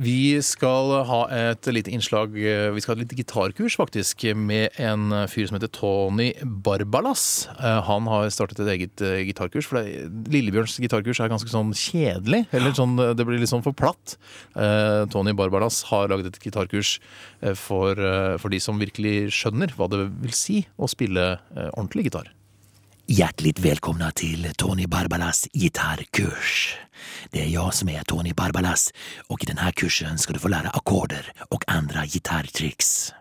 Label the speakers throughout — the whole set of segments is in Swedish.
Speaker 1: Vi skal ha et lite innslag eh, Vi skal ha et lite gitarkurs, faktisk, med en fyr som heter Tony Barbalas. Eh, han har startet et eget eh, gitarkurs. For det, Lillebjørns gitarkurs er ganske sånn kjedelig. Eller sånn, det blir litt sånn for platt. Tony Barbalas har laget et gitarkurs for, for de som virkelig skjønner hva det vil si å spille ordentlig gitar.
Speaker 2: Hjärtligt välkomna till Tony Barbalas gitarrkurs. Det är jag som är Tony Barbalas och i den här kursen ska du få lära ackorder och andra gitarrtricks.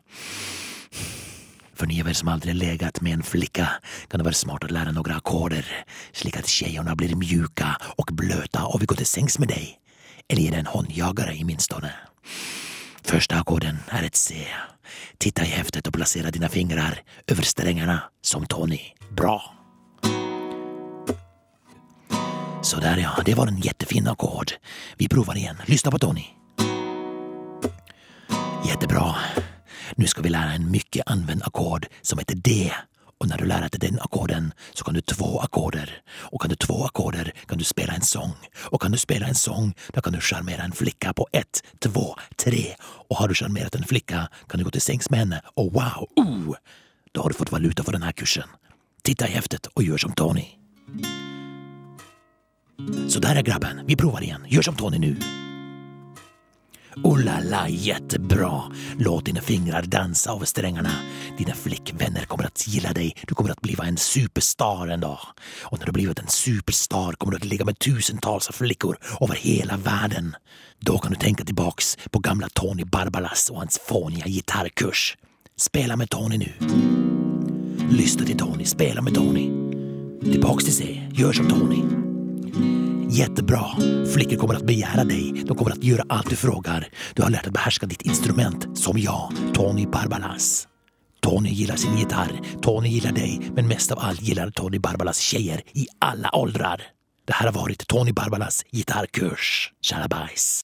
Speaker 2: För ni av er som aldrig legat med en flicka kan det vara smart att lära några ackorder slik att tjejerna blir mjuka och blöta och vi går till sängs med dig. Eller ge dig en håndjagare i minstone. Första ackorden är ett C. Titta i häftet och placera dina fingrar över strängarna som Tony. Bra! Sådär ja, det var en jättefin ackord. Vi provar igen. Lyssna på Tony. Jättebra. Nu ska vi lära en mycket använd ackord som heter D. Och när du lär dig den ackorden så kan du två ackorder. Och kan du två ackorder kan du spela en sång. Och kan du spela en sång då kan du charmera en flicka på ett, två, tre. Och har du charmerat en flicka kan du gå till sängs med henne. Och wow, oh! Då har du fått valuta för den här kursen. Titta i häftet och gör som Tony. Så där är grabben, vi provar igen. Gör som Tony nu. Oh la la, jättebra! Låt dina fingrar dansa över strängarna. Dina flickvänner kommer att gilla dig. Du kommer att bli en superstar en dag. Och när du blivit en superstar kommer du att ligga med tusentals flickor över hela världen. Då kan du tänka tillbaks på gamla Tony Barbalas och hans fåniga gitarrkurs. Spela med Tony nu. Lyssna till Tony, spela med Tony. Tillbaks till C, gör som Tony. Jättebra. Flickor kommer att begära dig. De kommer att göra allt du frågar. Du har lärt att behärska ditt instrument, som jag, Tony Barbalas. Tony gillar sin gitarr, Tony gillar dig, men mest av allt gillar Tony Barbalas tjejer i alla åldrar. Det här har varit Tony Barbalas gitarrkurs. Tjalabajs!